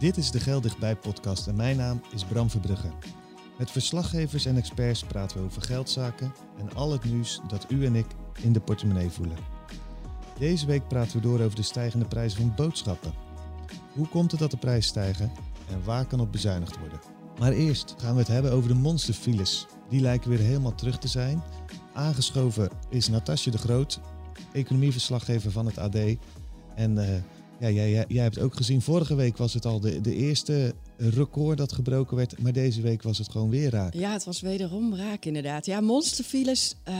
Dit is de Geldichtbij podcast en mijn naam is Bram Verbrugge. Met verslaggevers en experts praten we over geldzaken en al het nieuws dat u en ik in de portemonnee voelen. Deze week praten we door over de stijgende prijzen van boodschappen. Hoe komt het dat de prijzen stijgen en waar kan op bezuinigd worden? Maar eerst gaan we het hebben over de monsterfiles. Die lijken weer helemaal terug te zijn. Aangeschoven is Natasja de Groot, economieverslaggever van het AD. En uh, ja, jij, jij, hebt ook gezien, vorige week was het al de, de eerste record dat gebroken werd. Maar deze week was het gewoon weer raak. Ja, het was wederom raak inderdaad. Ja, monsterfiles, uh,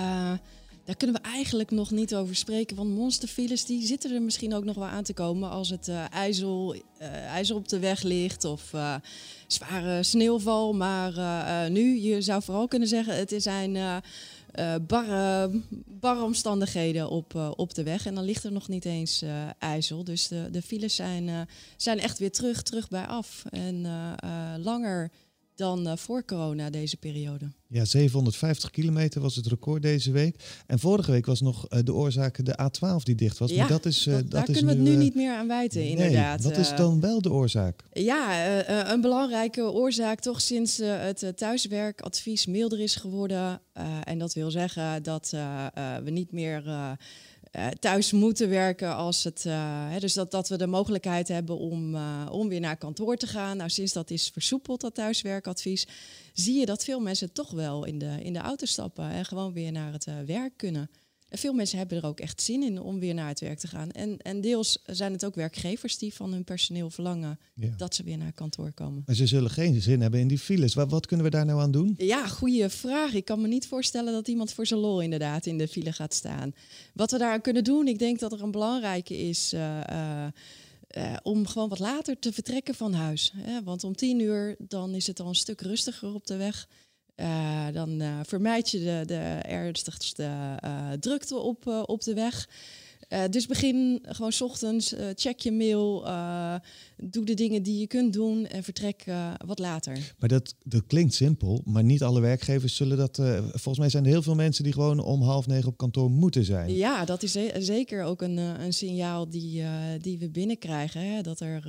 daar kunnen we eigenlijk nog niet over spreken. Want monsterfiles die zitten er misschien ook nog wel aan te komen als het uh, ijzel, ijzer op de weg ligt of zware sneeuwval. Maar nu, je zou vooral kunnen zeggen, het zijn uh, barre, omstandigheden op, uh, op de weg. En dan ligt er nog niet eens uh, ijzel. Dus de, de files zijn, zijn echt weer terug, terug bij af. En langer dan voor corona deze periode. Ja, 750 kilometer was het record deze week. En vorige week was nog de oorzaak de A12 die dicht was. Ja, maar dat is, dat, dat daar is kunnen we het nu niet meer aan wijten, nee, inderdaad. Wat is dan wel de oorzaak? Ja, een belangrijke oorzaak toch sinds het thuiswerkadvies milder is geworden. en dat wil zeggen dat we niet meer... Uh, thuis moeten werken als het. Hè, dus dat, dat we de mogelijkheid hebben om, uh, om weer naar kantoor te gaan. Nou, sinds dat is versoepeld, dat thuiswerkadvies, zie je dat veel mensen toch wel in de, in de auto stappen en gewoon weer naar het werk kunnen. En veel mensen hebben er ook echt zin in om weer naar het werk te gaan. En, en deels zijn het ook werkgevers die van hun personeel verlangen ja. dat ze weer naar kantoor komen. Maar ze zullen geen zin hebben in die files. Wat, wat kunnen we daar nou aan doen? Ja, goede vraag. Ik kan me niet voorstellen dat iemand voor zijn lol inderdaad in de file gaat staan. Wat we daar aan kunnen doen, ik denk dat er een belangrijke is. Uh, uh, uh, om gewoon wat later te vertrekken van huis. Hè? Want om tien uur dan is het al een stuk rustiger op de weg. Uh, dan uh, vermijd je de, de ernstigste uh, drukte op, op de weg. Dus begin gewoon s ochtends, check je mail, doe de dingen die je kunt doen en vertrek wat later. Maar dat, dat klinkt simpel, maar niet alle werkgevers zullen dat. volgens mij zijn er heel veel mensen die gewoon om half negen op kantoor moeten zijn. Ja, dat is ze zeker ook een, een signaal die, die we binnenkrijgen. Hè? Dat er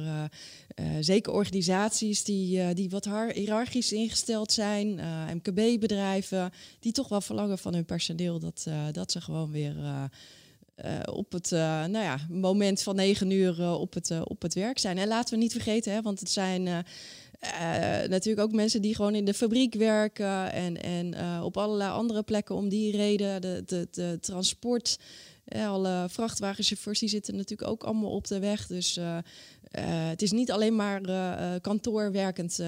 zeker organisaties die, die wat hiërarchisch ingesteld zijn, MKB-bedrijven, die toch wel verlangen van hun personeel dat, dat ze gewoon weer uh, op het nou ja, moment van negen uur op, het, op het werk zijn. En laten we niet vergeten, hè, want het zijn natuurlijk ook mensen die gewoon in de fabriek werken en, en op allerlei andere plekken om die reden. De, de, de transport. alle vrachtwagenchauffeurs die zitten natuurlijk ook allemaal op de weg. Dus het is niet alleen maar kantoorwerkend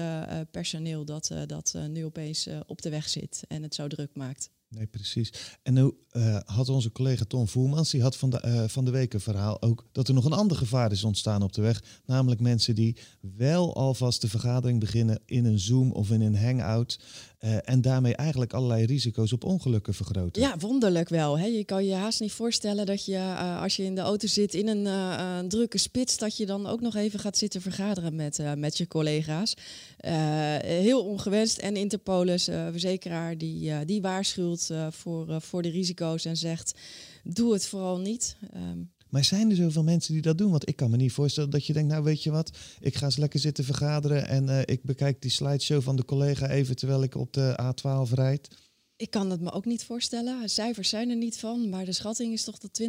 personeel dat, dat nu opeens op de weg zit en het zo druk maakt. Nee, precies. En nu uh, had onze collega Tom Voermans, die had van de, uh, van de week een verhaal ook dat er nog een ander gevaar is ontstaan op de weg. Namelijk mensen die wel alvast de vergadering beginnen in een Zoom of in een Hangout. Uh, en daarmee eigenlijk allerlei risico's op ongelukken vergroten. Ja, wonderlijk wel. Hè? Je kan je haast niet voorstellen dat je als je in de auto zit in een, een, drukke spits, dat je dan ook nog even gaat zitten vergaderen met, met je collega's. heel ongewenst. En Interpolis, verzekeraar, die, die waarschuwt voor, voor de risico's en zegt: doe het vooral niet. Um, maar zijn er zoveel mensen die dat doen? Want ik kan me niet voorstellen dat je denkt, nou weet je wat, ik ga eens lekker zitten vergaderen en uh, ik bekijk die slideshow van de collega even terwijl ik op de A12 rijd. Ik kan het me ook niet voorstellen. Cijfers zijn er niet van, maar de schatting is toch dat 20%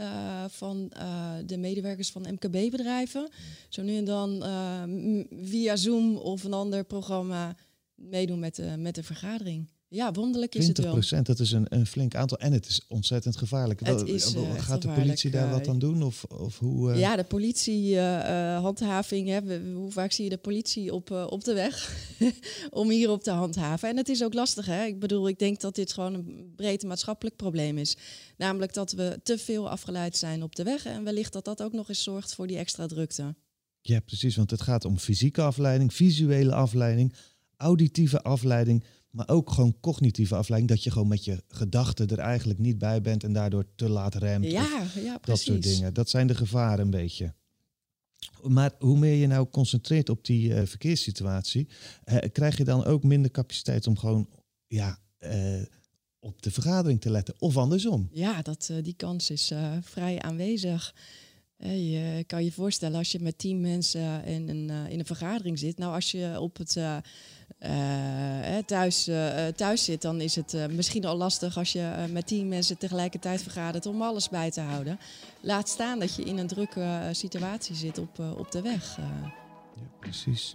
uh, van uh, de medewerkers van MKB-bedrijven zo nu en dan via Zoom of een ander programma meedoen met met de vergadering. Ja, wonderlijk is het wel. 20%, dat is een, een flink aantal. En het is ontzettend gevaarlijk. Het is, uh, Gaat de politie daar wat aan doen? Of, of hoe, uh... Ja, de politiehandhaving. Uh, hoe vaak zie je de politie op, op de weg om hierop te handhaven? En het is ook lastig. Hè? Ik bedoel, ik denk dat dit gewoon een breed maatschappelijk probleem is. Namelijk dat we te veel afgeleid zijn op de weg. En wellicht dat dat ook nog eens zorgt voor die extra drukte. Ja, precies. Want het gaat om fysieke afleiding, visuele afleiding, auditieve afleiding maar ook gewoon cognitieve afleiding. Dat je gewoon met je gedachten er eigenlijk niet bij bent en daardoor te laat remt. Ja, ja precies. Dat soort dingen. Dat zijn de gevaren een beetje. Maar hoe meer je nou concentreert op die uh, verkeerssituatie, uh, krijg je dan ook minder capaciteit om gewoon ja, uh, op de vergadering te letten. Of andersom. Ja, dat, die kans is vrij aanwezig. Je kan je voorstellen als je met tien mensen in een, in een vergadering zit. Nou, als je op het uh, thuis, uh, thuis zit, dan is het misschien al lastig als je met tien mensen tegelijkertijd vergadert om alles bij te houden. Laat staan dat je in een drukke situatie zit op, op de weg. Ja, precies.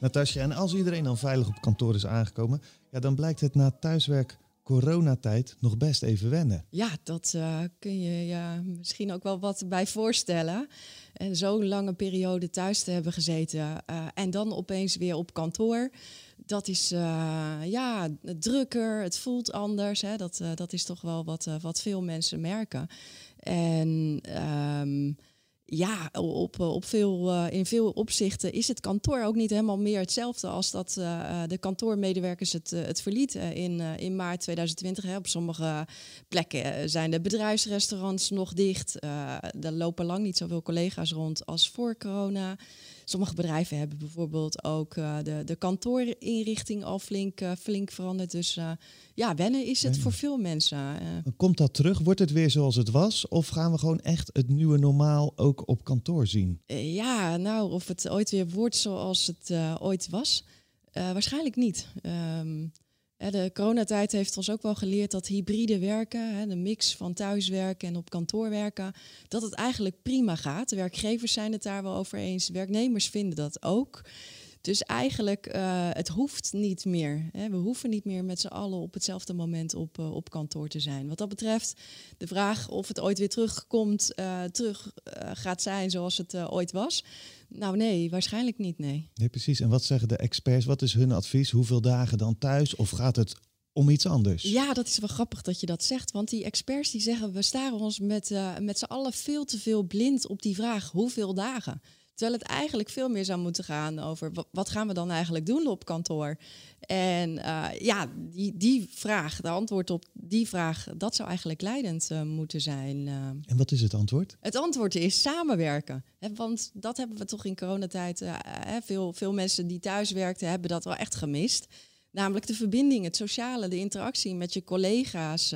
Natasja, en als iedereen dan veilig op kantoor is aangekomen, ja, dan blijkt het na thuiswerk coronatijd nog best even wennen. Ja, dat kun je je misschien ook wel wat bij voorstellen. En zo'n lange periode thuis te hebben gezeten uh, en dan opeens weer op kantoor. Dat is uh, ja, drukker, het voelt anders. Hè. Dat, dat is toch wel wat, wat veel mensen merken. En um, ja, op, op veel, uh, in veel opzichten is het kantoor ook niet helemaal meer hetzelfde als dat uh, de kantoormedewerkers het, het verlieten in, in maart 2020. Hè. Op sommige plekken zijn de bedrijfsrestaurants nog dicht. er lopen lang niet zoveel collega's rond als voor corona. Sommige bedrijven hebben bijvoorbeeld ook de, de kantoorinrichting al flink, flink veranderd. Dus ja, wennen is het voor veel mensen. Eh. Komt dat terug? Wordt het weer zoals het was? Of gaan we gewoon echt het nieuwe normaal ook op kantoor zien? Eh, ja, nou, of het ooit weer wordt zoals het ooit was, waarschijnlijk niet. Um, de coronatijd heeft ons ook wel geleerd dat hybride werken, de mix van thuiswerken en op kantoor werken, dat het eigenlijk prima gaat. De werkgevers zijn het daar wel over eens, werknemers vinden dat ook. Dus eigenlijk, uh, het hoeft niet meer. Hè. We hoeven niet meer met z'n allen op hetzelfde moment op, uh, op kantoor te zijn. Wat dat betreft, de vraag of het ooit weer terugkomt, uh, terug gaat zijn zoals het ooit was. Nou nee, waarschijnlijk niet, nee. Nee, precies. En wat zeggen de experts? Wat is hun advies? Hoeveel dagen dan thuis? Of gaat het om iets anders. Ja, dat is wel grappig dat je dat zegt. Want die experts die zeggen, we staren ons met, uh, met z'n allen veel te veel blind op die vraag hoeveel dagen. Terwijl het eigenlijk veel meer zou moeten gaan over wat gaan we dan eigenlijk doen op kantoor. En uh, ja, die, die vraag, de antwoord op die vraag, dat zou eigenlijk leidend uh, moeten zijn. Uh. En wat is het antwoord? Het antwoord is samenwerken. Hè, want dat hebben we toch in coronatijd, veel, veel mensen die thuis werkten, hebben dat wel echt gemist. Namelijk de verbinding, het sociale, de interactie met je collega's.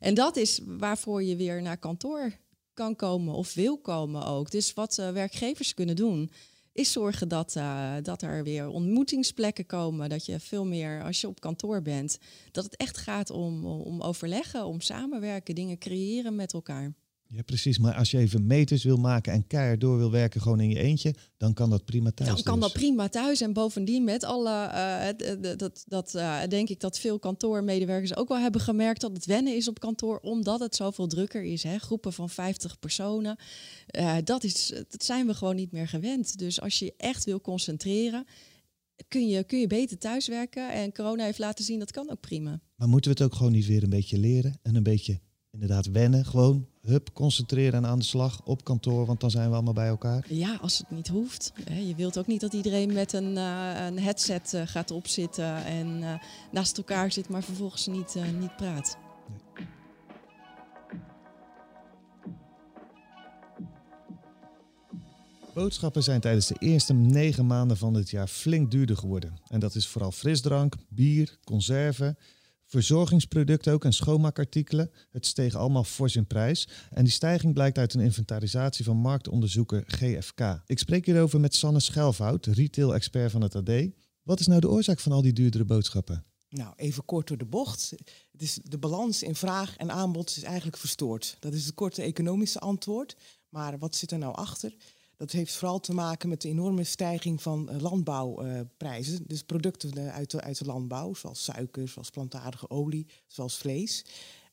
en dat is waarvoor je weer naar kantoor kan komen of wil komen ook. Dus wat uh, werkgevers kunnen doen, is zorgen dat, uh, dat er weer ontmoetingsplekken komen. Dat je veel meer, als je op kantoor bent, dat het echt gaat om, om overleggen, om samenwerken, dingen creëren met elkaar. Ja, precies. Maar als je even meters wil maken en keihard door wil werken, gewoon in je eentje, dan kan dat prima thuis. Dan kan dus. dat prima thuis. En bovendien met alle, uh, dat, dat uh, denk ik dat veel kantoormedewerkers ook wel hebben gemerkt dat het wennen is op kantoor, omdat het zoveel drukker is. Hè? Groepen van 50 personen, uh, dat, is, dat zijn we gewoon niet meer gewend. Dus als je echt wil concentreren, kun je, kun je beter thuiswerken. En corona heeft laten zien dat kan ook prima. Maar moeten we het ook gewoon niet weer een beetje leren en een beetje inderdaad wennen. Gewoon, hup, concentreren en aan de slag op kantoor, want dan zijn we allemaal bij elkaar. Ja, als het niet hoeft. Je wilt ook niet dat iedereen met een, uh, een headset uh, gaat opzitten en uh, naast elkaar zit, maar vervolgens niet, niet praat. Nee. Boodschappen zijn tijdens de eerste negen maanden van dit jaar flink duurder geworden. En dat is vooral frisdrank, bier, conserven Verzorgingsproducten ook en schoonmaakartikelen. Het steeg allemaal fors in prijs. En die stijging blijkt uit een inventarisatie van marktonderzoeker GFK. Ik spreek hierover met Sanne Schelfhout, retail-expert van het AD. Wat is nou de oorzaak van al die duurdere boodschappen? Nou, even kort door de bocht. Het is de balans in vraag en aanbod is eigenlijk verstoord. Dat is het korte economische antwoord. Maar wat zit er nou achter? Dat heeft vooral te maken met de enorme stijging van landbouwprijzen. dus producten uit de, uit de landbouw, zoals suiker, zoals plantaardige olie, zoals vlees.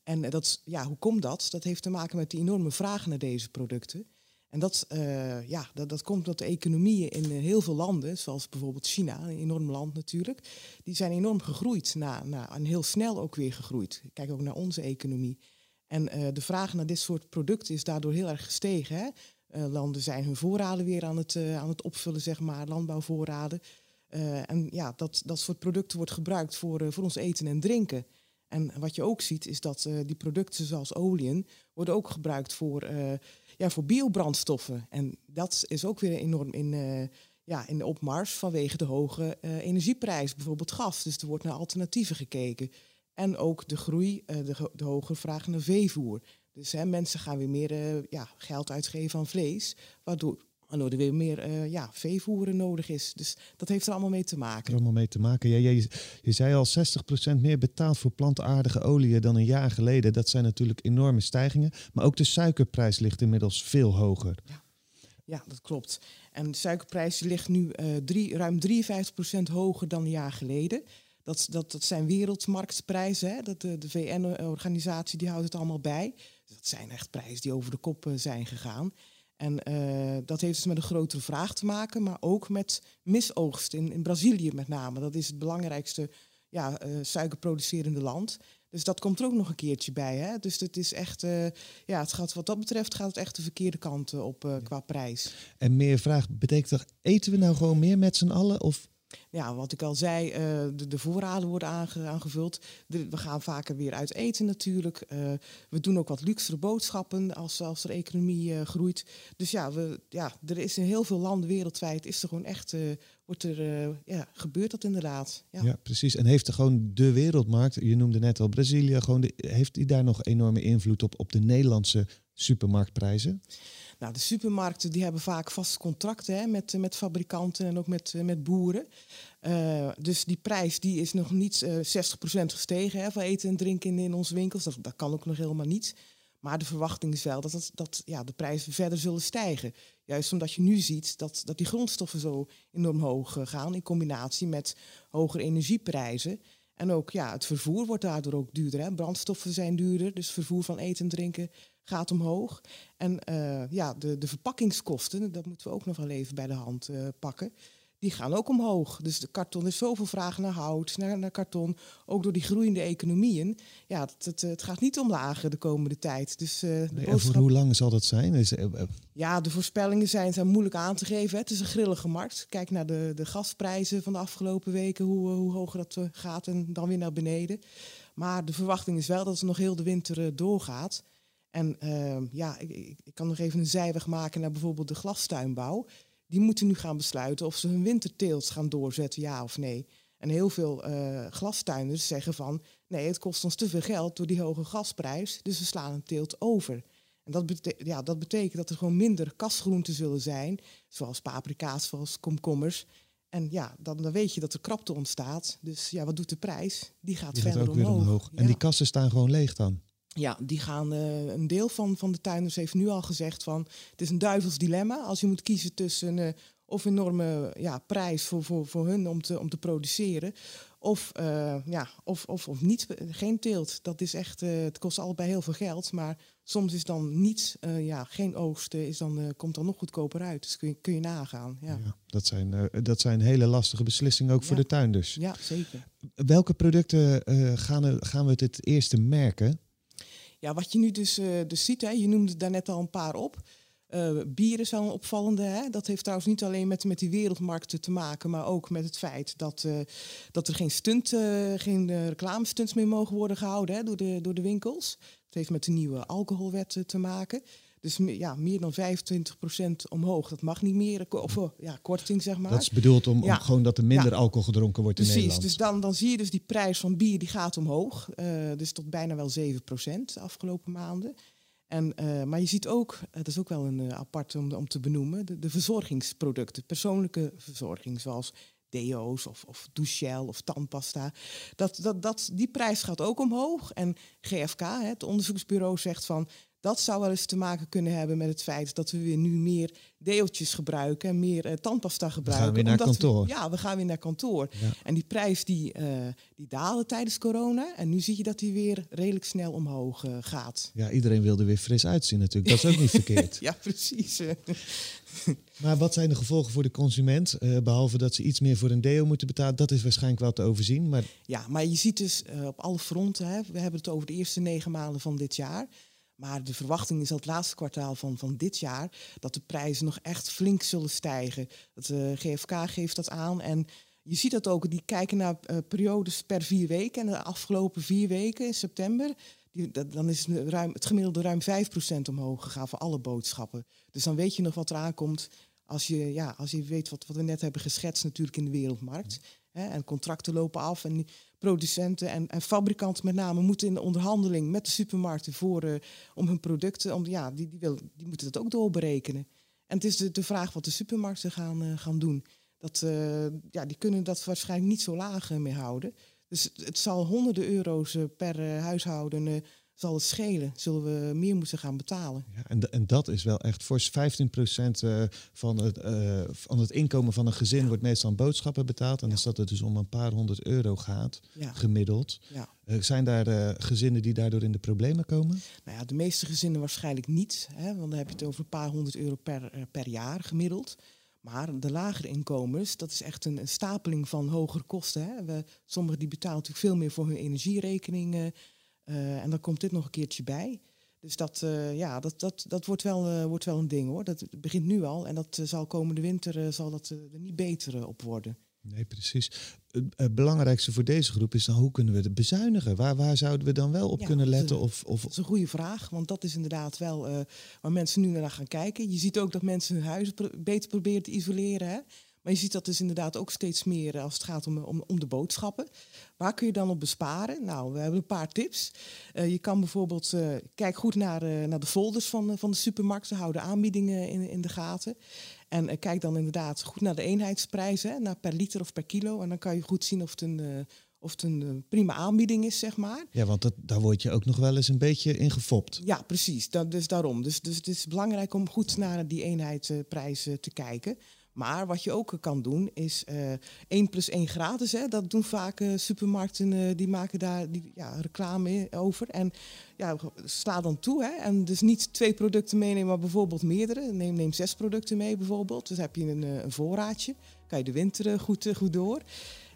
En dat, ja, hoe komt dat? Dat heeft te maken met die enorme vraag naar deze producten. En dat, ja, dat, dat komt omdat de economieën in heel veel landen, zoals bijvoorbeeld China, een enorm land natuurlijk, die zijn enorm gegroeid na, na, en heel snel ook weer gegroeid. Kijk ook naar onze economie. En de vraag naar dit soort producten is daardoor heel erg gestegen. Hè? Uh, landen zijn hun voorraden weer aan het, aan het opvullen, zeg maar, landbouwvoorraden. en ja, dat, dat soort producten wordt gebruikt voor, voor ons eten en drinken. En wat je ook ziet, is dat die producten zoals oliën worden ook gebruikt voor ja, voor biobrandstoffen. En dat is ook weer enorm in, uh, ja, in de opmars vanwege de hoge energieprijs, bijvoorbeeld gas. Dus er wordt naar alternatieven gekeken. En ook de groei, de, de hoge vraag naar veevoer. Dus hè, mensen gaan weer meer ja, geld uitgeven aan vlees, waardoor waardoor er weer meer uh, ja, veevoeren nodig is. Dus dat heeft er allemaal mee te maken. Allemaal mee te maken. Ja, je, je zei al 60% meer betaald voor plantaardige oliën dan een jaar geleden. Dat zijn natuurlijk enorme stijgingen. Maar ook de suikerprijs ligt inmiddels veel hoger. Ja, ja dat klopt. En de suikerprijs ligt nu uh, drie, ruim 53% hoger dan een jaar geleden. Dat, dat, dat zijn wereldmarktprijzen. Hè? Dat de, de VN-organisatie die houdt het allemaal bij. Dat zijn echt prijzen die over de kop zijn gegaan. En uh, dat heeft dus met een grotere vraag te maken, maar ook met misoogst in, in Brazilië met name. Dat is het belangrijkste ja, uh, suikerproducerende land. Dus dat komt er ook nog een keertje bij. Hè? Dus het is echt, uh, ja, het gaat, wat dat betreft gaat het echt de verkeerde kant op qua prijs. En meer vraag, betekent dat, eten we nou gewoon meer met z'n allen? Of ja, wat ik al zei, uh, de, de, voorraden worden aange, aangevuld. we gaan vaker weer uit eten natuurlijk. Uh, we doen ook wat luxere boodschappen als, als de economie uh, groeit. Dus ja, we, ja, er is in heel veel landen wereldwijd, is er gewoon echt, wordt er, ja, gebeurt dat inderdaad. Ja. precies. En heeft er gewoon de wereldmarkt, je noemde net al Brazilië, gewoon heeft die daar nog enorme invloed op, op de Nederlandse supermarktprijzen? Nou, de supermarkten die hebben vaak vaste contracten hè, met, met fabrikanten en ook met, met boeren. Uh, dus die prijs die is nog niet uh, 60% gestegen hè, van eten en drinken in, onze winkels. Dat, kan ook nog helemaal niet. Maar de verwachting is wel dat, dat, dat ja, de prijzen verder zullen stijgen. Juist omdat je nu ziet dat, dat die grondstoffen zo enorm hoog eh, gaan in combinatie met hogere energieprijzen. En ook ja, het vervoer wordt daardoor ook duurder. Hè. Brandstoffen zijn duurder, dus vervoer van eten en drinken gaat omhoog. En uh, ja, de, de verpakkingskosten, dat moeten we ook nog wel even bij de hand uh, pakken. Die gaan ook omhoog. Dus de karton is zoveel vraag naar hout, naar, naar karton. Ook door die groeiende economieën. Ja, het, het, het gaat niet omlaag de komende tijd. Dus, uh, de nee, boodschap... voor hoe lang zal dat zijn? Is, ja, de voorspellingen zijn, zijn moeilijk aan te geven. Het is een grillige markt. Kijk naar de, de gasprijzen van de afgelopen weken, hoe, hoe hoog dat gaat en dan weer naar beneden. Maar de verwachting is wel dat het nog heel de winter doorgaat. En uh, ja, ik, ik, kan nog even een zijweg maken naar bijvoorbeeld de glastuinbouw. Die moeten nu gaan besluiten of ze hun winterteelt gaan doorzetten, ja of nee. En heel veel uh, glastuinders zeggen van... nee, het kost ons te veel geld door die hoge gasprijs... dus we slaan een teelt over. En dat, bete ja, dat betekent dat er gewoon minder kasgroenten zullen zijn... zoals paprika's, zoals komkommers... En ja, dan, dan weet je dat er krapte ontstaat. Dus ja, wat doet de prijs? Die gaat die verder gaat ook omhoog. Weer omhoog. En die kassen staan gewoon leeg dan? Ja, die gaan, uh, een deel van, van de tuinders heeft nu al gezegd van het is een duivels dilemma als je moet kiezen tussen uh, of enorme ja, prijs voor, voor, voor hun om te, om te produceren. Of, uh, ja, of, of, of niet, geen teelt. Dat is echt, het kost allebei heel veel geld. Maar soms is dan niets, ja, geen oogst, is dan, komt dan nog goedkoper uit. Dus kun je, kun je nagaan. Ja. ja dat, zijn, dat zijn hele lastige beslissingen ook ja. voor de tuinders. Ja, zeker. Welke producten gaan, gaan we het eerste merken? Ja, wat je nu dus, uh, dus ziet, hè, je noemde daar net al een paar op. Uh, bieren zijn een opvallende. Hè? Dat heeft trouwens niet alleen met, met die wereldmarkten te maken, maar ook met het feit dat, uh, dat er geen, stunt, geen reclamestunts meer mogen worden gehouden hè, door, de, door de winkels. Het heeft met de nieuwe alcoholwet te maken. Dus ja, meer dan 25% omhoog. Dat mag niet meer. Of ja, korting, zeg maar. Dat is bedoeld om, ja. om gewoon dat er minder ja. alcohol gedronken wordt in Precies, Nederland. dus dan, dan zie je dus die prijs van bier die gaat omhoog. Uh, dus tot bijna wel 7% de afgelopen maanden. En, uh, maar je ziet ook, dat is ook wel een apart om, om te benoemen, de, de verzorgingsproducten, persoonlijke verzorging, zoals deo's of, of douchegel of tandpasta. Dat, dat, dat, die prijs gaat ook omhoog. En GFK, het onderzoeksbureau, zegt van dat zou wel eens te maken kunnen hebben met het feit dat we weer nu meer deeltjes gebruiken en meer uh, tandpasta gebruiken. We gaan weer naar kantoor. ja, we gaan weer naar kantoor. En die prijs die, uh, die daalde tijdens corona. En nu zie je dat die weer redelijk snel omhoog uh, gaat. Ja, iedereen wilde weer fris uitzien natuurlijk. Dat is ook niet verkeerd. ja, precies. maar wat zijn de gevolgen voor de consument? behalve dat ze iets meer voor een deo moeten betalen. Dat is waarschijnlijk wel te overzien. Maar... Ja, maar je ziet dus op alle fronten. Hè, we hebben het over de eerste negen maanden van dit jaar maar de verwachting is dat het laatste kwartaal van, van dit jaar dat de prijzen nog echt flink zullen stijgen. Het uh, GFK geeft dat aan. En je ziet dat ook, die kijken naar uh, periodes per vier weken. En de afgelopen vier weken in september, die, dat, dan is het gemiddelde ruim 5% omhoog gegaan voor alle boodschappen. Dus dan weet je nog wat eraan komt als je, ja, als je weet wat, wat we net hebben geschetst natuurlijk in de wereldmarkt. Hè, en contracten lopen af en producenten en, en, fabrikanten met name moeten in de onderhandeling met de supermarkten voor uh, om hun producten, om, ja, die, die, wil, die moeten dat ook doorberekenen. En het is de, de vraag wat de supermarkten gaan, uh, gaan doen. Dat, uh, ja, die kunnen dat waarschijnlijk niet zo laag meer houden. Dus het zal honderden euro's per huishouden zal het schelen. Zullen we meer moeten gaan betalen. Ja, en, en dat is wel echt voor 15% uh, van, het, uh, van het inkomen van een gezin wordt meestal aan boodschappen betaald. En ja. als dat het dus om een paar honderd euro gaat, ja. gemiddeld. Ja. Uh, zijn daar gezinnen die daardoor in de problemen komen? Nou ja, de meeste gezinnen waarschijnlijk niet. Hè, want dan heb je het over een paar honderd euro per, per jaar gemiddeld. Maar de lagere inkomens, dat is echt een, een stapeling van hogere kosten. Hè. We, sommigen die betalen natuurlijk veel meer voor hun energierekening uh, en dan komt dit nog een keertje bij. Dus dat, uh, ja, dat, dat, dat wordt, wel, uh, wordt wel een ding hoor. Dat begint nu al en dat zal komende winter zal dat, er niet beter op worden. Nee, precies. Het belangrijkste voor deze groep is dan hoe kunnen we het bezuinigen? Waar, waar zouden we dan wel op ja, kunnen letten? Dat is, of, of... dat is een goede vraag, want dat is inderdaad wel uh, waar mensen nu naar gaan kijken. Je ziet ook dat mensen hun huizen pro beter proberen te isoleren. Hè? Maar je ziet dat dus inderdaad ook steeds meer als het gaat om, om, om de boodschappen. Waar kun je dan op besparen? Nou, we hebben een paar tips. Uh, je kan bijvoorbeeld, uh, kijk goed naar, uh, naar de folders van, van de supermarkt. Ze houden aanbiedingen in, in de gaten. En kijk dan inderdaad goed naar de eenheidsprijzen, naar per liter of per kilo. En dan kan je goed zien of het een, of het een prima aanbieding is, zeg maar. Ja, want dat, daar word je ook nog wel eens een beetje in gefopt. Ja, precies. Dat, dus daarom. Dus, dus het is belangrijk om goed naar die eenheidsprijzen te kijken. Maar wat je ook kan doen is uh, 1 plus 1 gratis. Hè. Dat doen vaak uh, supermarkten, uh, die maken daar die, ja, reclame over. En ja, sla dan toe. Hè. En dus niet twee producten meenemen, maar bijvoorbeeld meerdere. Neem, neem zes producten mee bijvoorbeeld. Dus heb je een, eh, een voorraadje. Kan je de winter goed, goed door.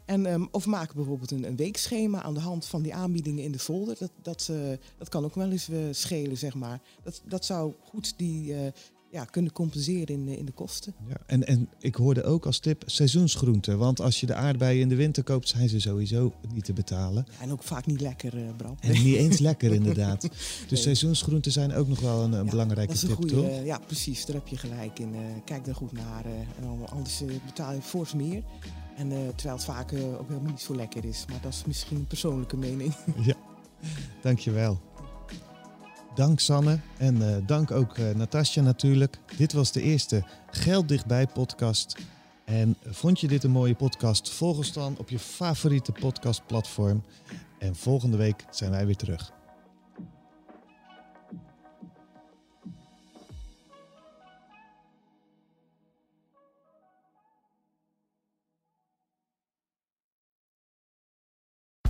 En, um, of maak bijvoorbeeld een, een, weekschema aan de hand van die aanbiedingen in de folder. Dat, dat, dat kan ook wel eens schelen, zeg maar. Dat, dat zou goed die, ja, kunnen compenseren in de, in de kosten. Ja, en, en ik hoorde ook als tip seizoensgroenten. Want als je de aardbeien in de winter koopt, zijn ze sowieso niet te betalen. Ja, en ook vaak niet lekker, uh, Bram. En niet eens lekker, inderdaad. Dus nee. seizoensgroenten zijn ook nog wel een, een ja, belangrijke dat is een tip, goeie, toch? ja, precies. Daar heb je gelijk in. Uh, kijk daar goed naar. Uh, anders betaal je fors meer. En terwijl het vaak ook helemaal niet zo lekker is. Maar dat is misschien een persoonlijke mening. ja, dankjewel. Dank Sanne en uh, dank ook uh, Natasja natuurlijk. Dit was de eerste Geld Dichtbij podcast. En vond je dit een mooie podcast? Volg ons dan op je favoriete podcastplatform. En volgende week zijn wij weer terug.